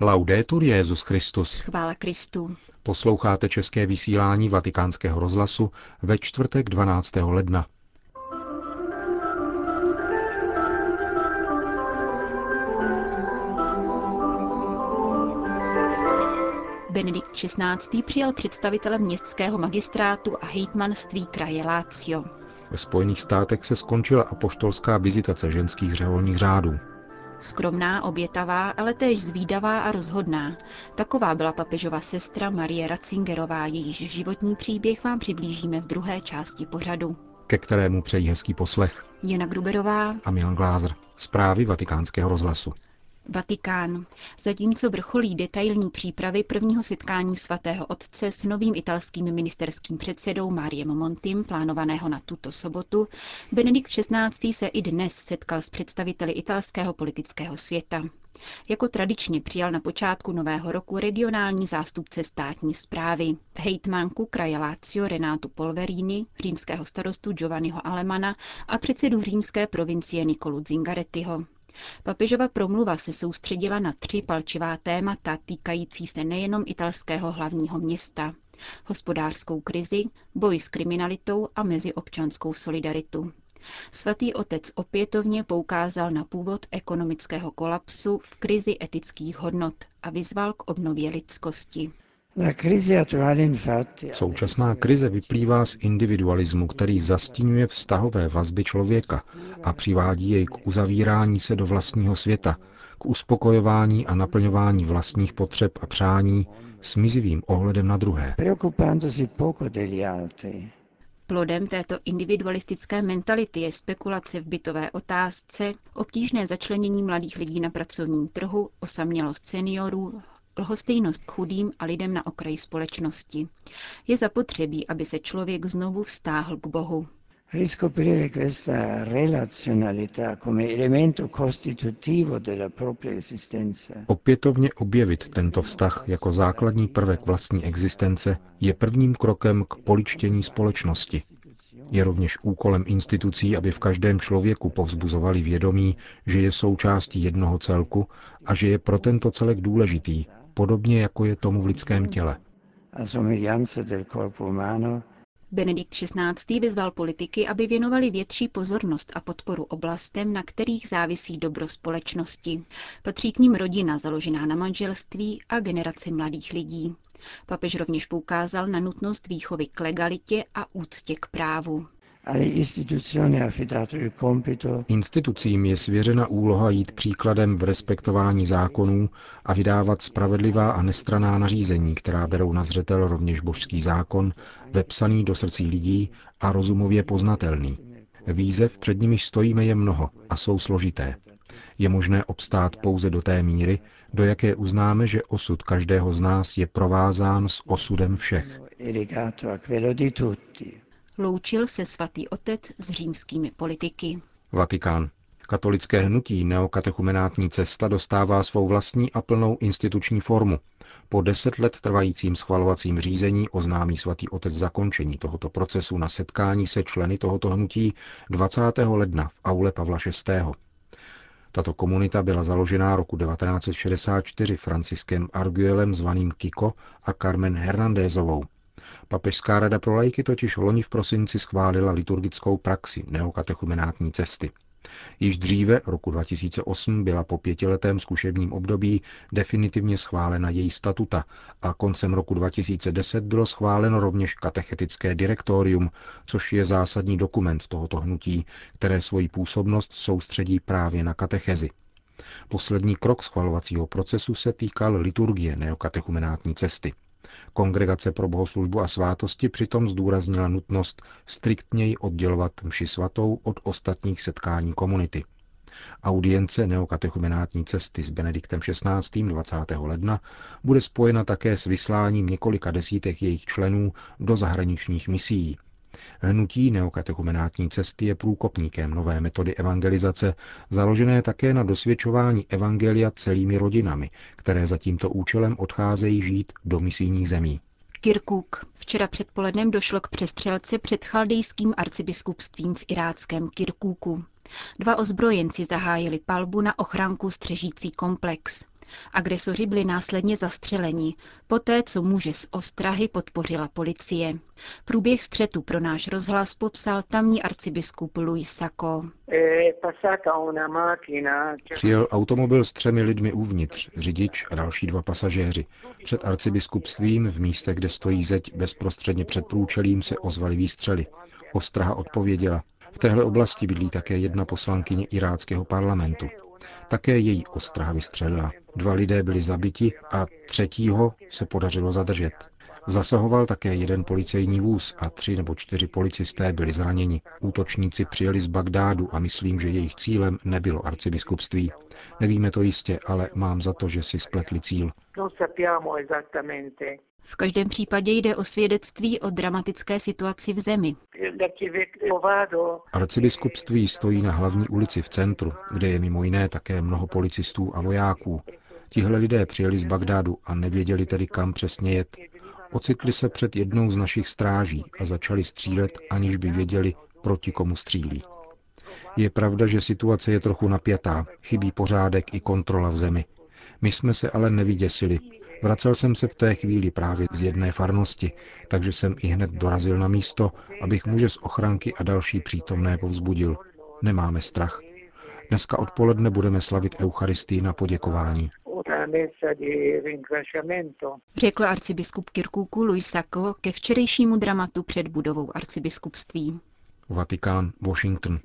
Laudetur Jezus Christus. Chvála Kristu. Posloucháte české vysílání Vatikánského rozhlasu ve čtvrtek 12. ledna. Benedikt XVI. přijal představitele městského magistrátu a hejtmanství kraje Lácio. Ve Spojených státech se skončila apoštolská vizitace ženských řeholních řádů. Skromná, obětavá, ale též zvídavá a rozhodná. Taková byla papežova sestra Marie Ratzingerová, jejíž životní příběh vám přiblížíme v druhé části pořadu. Ke kterému přejí hezký poslech. Jana Gruberová a Milan Glázer. Zprávy vatikánského rozhlasu. Vatikán. Zatímco vrcholí detailní přípravy prvního setkání svatého otce s novým italským ministerským předsedou Máriem Montim, plánovaného na tuto sobotu, Benedikt XVI. se i dnes setkal s představiteli italského politického světa. Jako tradičně přijal na počátku nového roku regionální zástupce státní zprávy, hejtmanku kraje Lazio Renátu Polverini, římského starostu Giovanniho Alemana a předsedu římské provincie Nikolu Zingarettiho. Papežova promluva se soustředila na tři palčivá témata týkající se nejenom italského hlavního města. Hospodářskou krizi, boj s kriminalitou a meziobčanskou solidaritu. Svatý otec opětovně poukázal na původ ekonomického kolapsu v krizi etických hodnot a vyzval k obnově lidskosti. Současná krize vyplývá z individualismu, který zastínuje vztahové vazby člověka a přivádí jej k uzavírání se do vlastního světa, k uspokojování a naplňování vlastních potřeb a přání s mizivým ohledem na druhé. Plodem této individualistické mentality je spekulace v bytové otázce, obtížné začlenění mladých lidí na pracovním trhu, osamělost seniorů, lhostejnost k chudým a lidem na okraji společnosti. Je zapotřebí, aby se člověk znovu vztáhl k Bohu. Riscoprire questa relazionalità come elemento costitutivo della propria esistenza. Opětovně objevit tento vztah jako základní prvek vlastní existence je prvním krokem k poličtění společnosti. Je rovněž úkolem institucí, aby v každém člověku povzbuzovali vědomí, že je součástí jednoho celku a že je pro tento celek důležitý, podobně jako je tomu v lidském těle. Benedikt XVI. vyzval politiky, aby věnovali větší pozornost a podporu oblastem, na kterých závisí dobro společnosti. Patří k ním rodina založená na manželství a generace mladých lidí. Papež rovněž poukázal na nutnost výchovy k legalitě a úctě k právu. Institucím je svěřena úloha jít příkladem v respektování zákonů a vydávat spravedlivá a nestraná nařízení, která berou na zřetel rovněž božský zákon, vepsaný do srdcí lidí a rozumově poznatelný. Výzev před nimi stojíme je mnoho a jsou složité. Je možné obstát pouze do té míry, do jaké uznáme, že osud každého z nás je provázán s osudem všech. Loučil se svatý otec s římskými politiky. Vatikán. Katolické hnutí neokatechumenátní cesta dostává svou vlastní a plnou instituční formu. Po deset let trvajícím schvalovacím řízení oznámí svatý otec zakončení tohoto procesu na setkání se členy tohoto hnutí 20. ledna v aule Pavla VI. Tato komunita byla založena roku 1964 Franciskem Arguelem zvaným Kiko a Carmen Hernandézovou. Papežská rada pro lajky totiž loni v prosinci schválila liturgickou praxi neokatechumenátní cesty. Již dříve, roku 2008, byla po pětiletém zkušebním období definitivně schválena její statuta a koncem roku 2010 bylo schváleno rovněž katechetické direktorium, což je zásadní dokument tohoto hnutí, které svoji působnost soustředí právě na katechezi. Poslední krok schvalovacího procesu se týkal liturgie neokatechumenátní cesty. Kongregace pro bohoslužbu a svátosti přitom zdůraznila nutnost striktněji oddělovat mši svatou od ostatních setkání komunity. Audience neokatechumenátní cesty s Benediktem XVI. 20. ledna bude spojena také s vysláním několika desítek jejich členů do zahraničních misií, Hnutí neokatechumenátní cesty je průkopníkem nové metody evangelizace, založené také na dosvědčování evangelia celými rodinami, které za tímto účelem odcházejí žít do misijních zemí. Kirkuk. Včera předpolednem došlo k přestřelce před chaldejským arcibiskupstvím v iráckém Kirkuku. Dva ozbrojenci zahájili palbu na ochranku střežící komplex. Agresoři byli následně zastřeleni, poté co muže z ostrahy podpořila policie. Průběh střetu pro náš rozhlas popsal tamní arcibiskup Luis Sacco. Přijel automobil s třemi lidmi uvnitř, řidič a další dva pasažéři. Před arcibiskupstvím v místě, kde stojí zeď bezprostředně před průčelím, se ozvaly výstřely. Ostraha odpověděla. V téhle oblasti bydlí také jedna poslankyně iráckého parlamentu. Také její ostraha vystřelila. Dva lidé byli zabiti a třetího se podařilo zadržet. Zasahoval také jeden policejní vůz a tři nebo čtyři policisté byli zraněni. Útočníci přijeli z Bagdádu a myslím, že jejich cílem nebylo arcibiskupství. Nevíme to jistě, ale mám za to, že si spletli cíl. V každém případě jde o svědectví o dramatické situaci v zemi. Arcibiskupství stojí na hlavní ulici v centru, kde je mimo jiné také mnoho policistů a vojáků. Tihle lidé přijeli z Bagdádu a nevěděli tedy, kam přesně jet. Ocitli se před jednou z našich stráží a začali střílet, aniž by věděli, proti komu střílí. Je pravda, že situace je trochu napjatá, chybí pořádek i kontrola v zemi. My jsme se ale nevyděsili. Vracel jsem se v té chvíli právě z jedné farnosti, takže jsem i hned dorazil na místo, abych muže z ochranky a další přítomné povzbudil. Nemáme strach. Dneska odpoledne budeme slavit Eucharistii na poděkování. Řekl arcibiskup Kirkuku Luis Sacco ke včerejšímu dramatu před budovou arcibiskupství. Vatikán, Washington.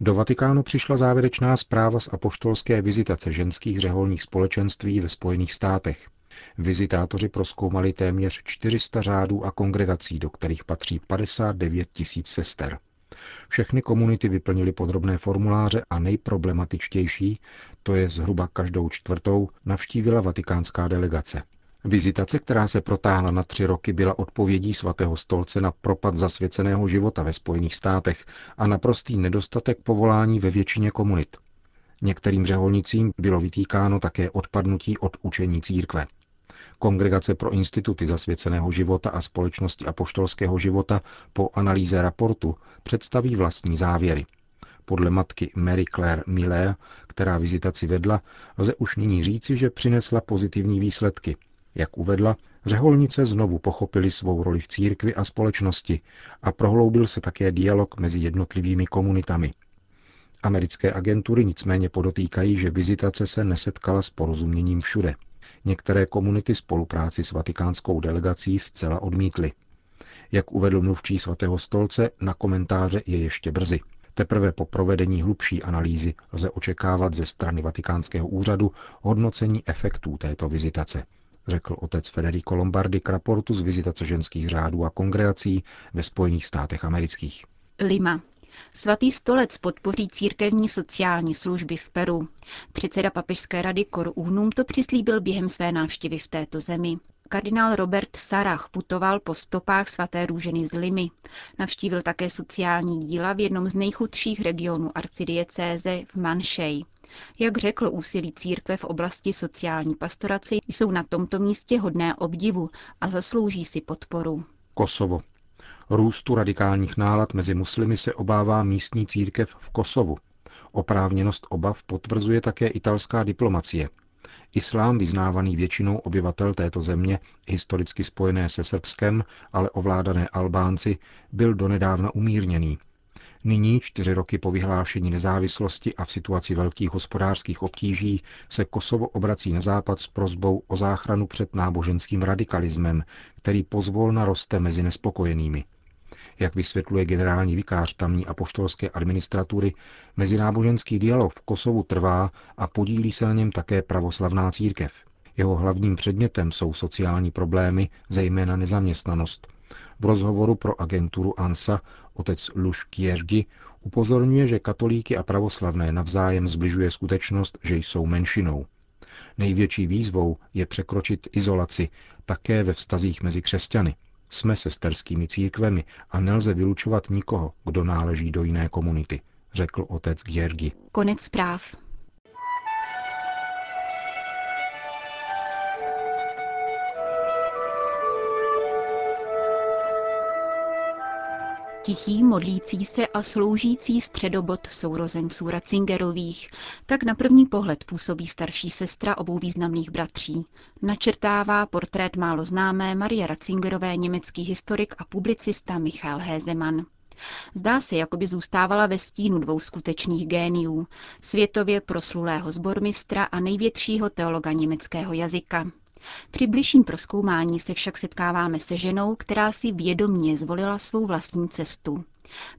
Do Vatikánu přišla závěrečná zpráva z apoštolské vizitace ženských řeholních společenství ve Spojených státech. Vizitátoři proskoumali téměř 400 řádů a kongregací, do kterých patří 59 tisíc sester. Všechny komunity vyplnily podrobné formuláře a nejproblematičtější, to je zhruba každou čtvrtou, navštívila vatikánská delegace. Vizitace, která se protáhla na tři roky, byla odpovědí svatého stolce na propad zasvěceného života ve Spojených státech a na prostý nedostatek povolání ve většině komunit. Některým řeholnicím bylo vytýkáno také odpadnutí od učení církve. Kongregace pro instituty zasvěceného života a společnosti apoštolského života po analýze raportu představí vlastní závěry. Podle matky Mary Claire Miller, která vizitaci vedla, lze už nyní říci, že přinesla pozitivní výsledky. Jak uvedla, řeholnice znovu pochopili svou roli v církvi a společnosti a prohloubil se také dialog mezi jednotlivými komunitami. Americké agentury nicméně podotýkají, že vizitace se nesetkala s porozuměním všude – Některé komunity spolupráci s vatikánskou delegací zcela odmítly. Jak uvedl mluvčí svatého stolce, na komentáře je ještě brzy. Teprve po provedení hlubší analýzy lze očekávat ze strany vatikánského úřadu hodnocení efektů této vizitace, řekl otec Federico Lombardi k raportu z vizitace ženských řádů a kongregací ve Spojených státech amerických. Lima. Svatý stolec podpoří církevní sociální služby v Peru. Předseda papežské rady Kor Uhnum to přislíbil během své návštěvy v této zemi. Kardinál Robert Sarach putoval po stopách svaté růženy z Limy. Navštívil také sociální díla v jednom z nejchudších regionů arcidiecéze v Manšej. Jak řekl úsilí církve v oblasti sociální pastorace, jsou na tomto místě hodné obdivu a zaslouží si podporu. Kosovo. Růstu radikálních nálad mezi muslimy se obává místní církev v Kosovu. Oprávněnost obav potvrzuje také italská diplomacie. Islám, vyznávaný většinou obyvatel této země, historicky spojené se Srbskem, ale ovládané Albánci, byl donedávna umírněný. Nyní, čtyři roky po vyhlášení nezávislosti a v situaci velkých hospodářských obtíží, se Kosovo obrací na západ s prozbou o záchranu před náboženským radikalismem, který pozvolna roste mezi nespokojenými. Jak vysvětluje generální vikář tamní apoštolské administratury, mezináboženský dialog v Kosovu trvá a podílí se na něm také pravoslavná církev. Jeho hlavním předmětem jsou sociální problémy, zejména nezaměstnanost. V rozhovoru pro agenturu ANSA otec Luš Kiergi upozorňuje, že katolíky a pravoslavné navzájem zbližuje skutečnost, že jsou menšinou. Největší výzvou je překročit izolaci také ve vztazích mezi křesťany – jsme sesterskými církvemi a nelze vylučovat nikoho, kdo náleží do jiné komunity, řekl otec Gjergi. Konec zpráv. Tichý, modlící se a sloužící středobod sourozenců Ratzingerových, tak na první pohled působí starší sestra obou významných bratří. Načrtává portrét málo známé Marie Ratzingerové německý historik a publicista Michael Hézemann. Zdá se, jako by zůstávala ve stínu dvou skutečných géniů, světově proslulého zbormistra a největšího teologa německého jazyka. Při bližším proskoumání se však setkáváme se ženou, která si vědomně zvolila svou vlastní cestu.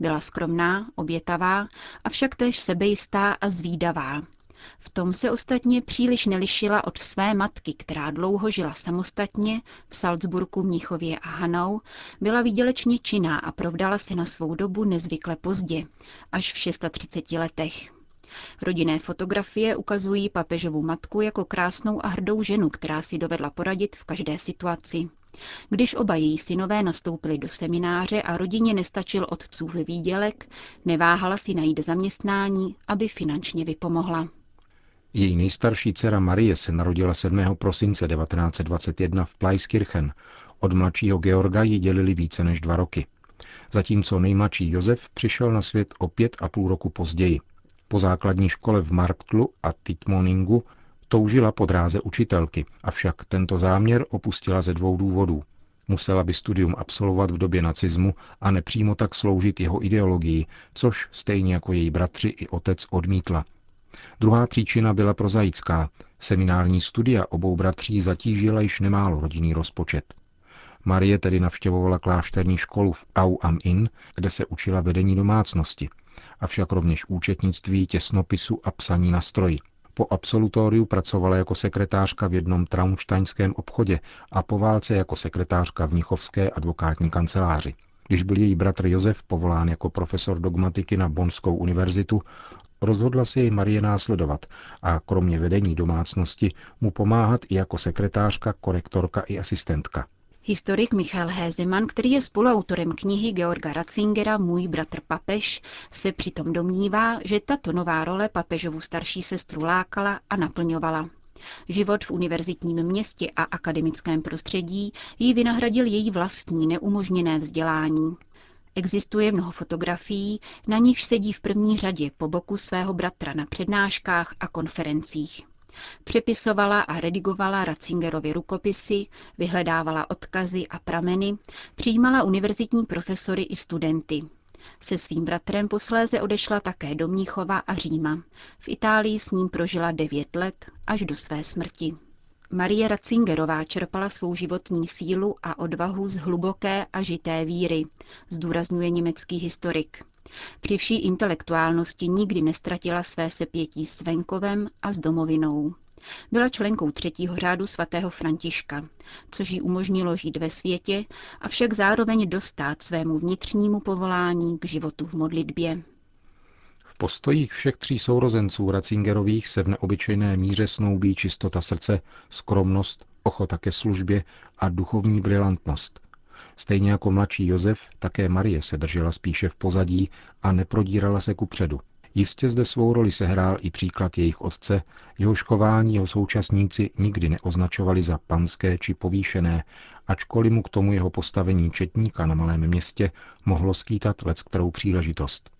Byla skromná, obětavá, avšak též sebejistá a zvídavá. V tom se ostatně příliš nelišila od své matky, která dlouho žila samostatně v Salzburku, Mnichově a Hanau, byla výdělečně činná a provdala se na svou dobu nezvykle pozdě, až v 630 letech. Rodinné fotografie ukazují papežovu matku jako krásnou a hrdou ženu, která si dovedla poradit v každé situaci. Když oba její synové nastoupili do semináře a rodině nestačil otcův výdělek, neváhala si najít zaměstnání, aby finančně vypomohla. Její nejstarší dcera Marie se narodila 7. prosince 1921 v Pleiskirchen. Od mladšího Georga ji dělili více než dva roky. Zatímco nejmladší Josef přišel na svět o pět a půl roku později. Po základní škole v Marktlu a Titmoningu toužila po dráze učitelky, avšak tento záměr opustila ze dvou důvodů. Musela by studium absolvovat v době nacismu a nepřímo tak sloužit jeho ideologii, což stejně jako její bratři i otec odmítla. Druhá příčina byla prozaická. Seminární studia obou bratří zatížila již nemálo rodinný rozpočet. Marie tedy navštěvovala klášterní školu v Au am Inn, kde se učila vedení domácnosti, avšak rovněž účetnictví, těsnopisu a psaní na stroji. Po absolutoriu pracovala jako sekretářka v jednom traunštajnském obchodě a po válce jako sekretářka v Mnichovské advokátní kanceláři. Když byl její bratr Josef povolán jako profesor dogmatiky na Bonskou univerzitu, rozhodla se jej Marie následovat a kromě vedení domácnosti mu pomáhat i jako sekretářka, korektorka i asistentka. Historik Michal Hézeman, který je spoluautorem knihy Georga Ratzingera Můj bratr papež, se přitom domnívá, že tato nová role papežovu starší sestru lákala a naplňovala. Život v univerzitním městě a akademickém prostředí jí vynahradil její vlastní neumožněné vzdělání. Existuje mnoho fotografií, na nichž sedí v první řadě po boku svého bratra na přednáškách a konferencích. Přepisovala a redigovala Ratzingerovy rukopisy, vyhledávala odkazy a prameny, přijímala univerzitní profesory i studenty. Se svým bratrem posléze odešla také do Mníchova a Říma. V Itálii s ním prožila devět let až do své smrti. Marie Ratzingerová čerpala svou životní sílu a odvahu z hluboké a žité víry, zdůrazňuje německý historik. Při vší intelektuálnosti nikdy nestratila své sepětí s venkovem a s domovinou. Byla členkou třetího řádu svatého Františka, což jí umožnilo žít ve světě, avšak zároveň dostat svému vnitřnímu povolání k životu v modlitbě. V postojích všech tří sourozenců Ratzingerových se v neobyčejné míře snoubí čistota srdce, skromnost, ochota ke službě a duchovní brilantnost. Stejně jako mladší Josef, také Marie se držela spíše v pozadí a neprodírala se ku předu. Jistě zde svou roli sehrál i příklad jejich otce, jeho škování jeho současníci nikdy neoznačovali za panské či povýšené, ačkoliv mu k tomu jeho postavení četníka na malém městě mohlo skýtat let kterou příležitost.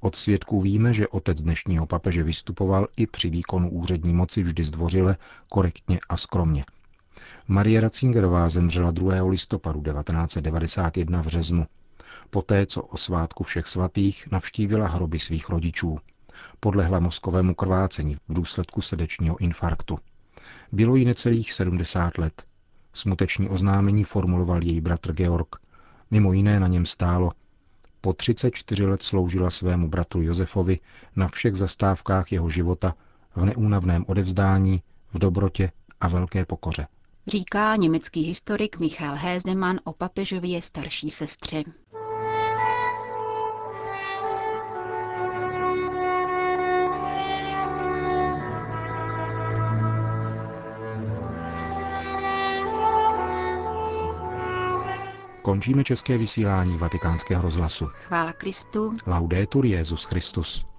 Od svědků víme, že otec dnešního papeže vystupoval i při výkonu úřední moci vždy zdvořile, korektně a skromně. Marie Ratzingerová zemřela 2. listopadu 1991 v Řeznu, poté co o svátku všech svatých navštívila hroby svých rodičů. Podlehla mozkovému krvácení v důsledku srdečního infarktu. Bylo jí necelých 70 let. Smuteční oznámení formuloval její bratr Georg. Mimo jiné na něm stálo po 34 let sloužila svému bratru Josefovi na všech zastávkách jeho života v neúnavném odevzdání, v dobrotě a velké pokoře. Říká německý historik Michal Hézeman o papežově starší sestře. Končíme české vysílání vatikánského rozhlasu. Chvála Kristu. Laudetur Jezus Christus.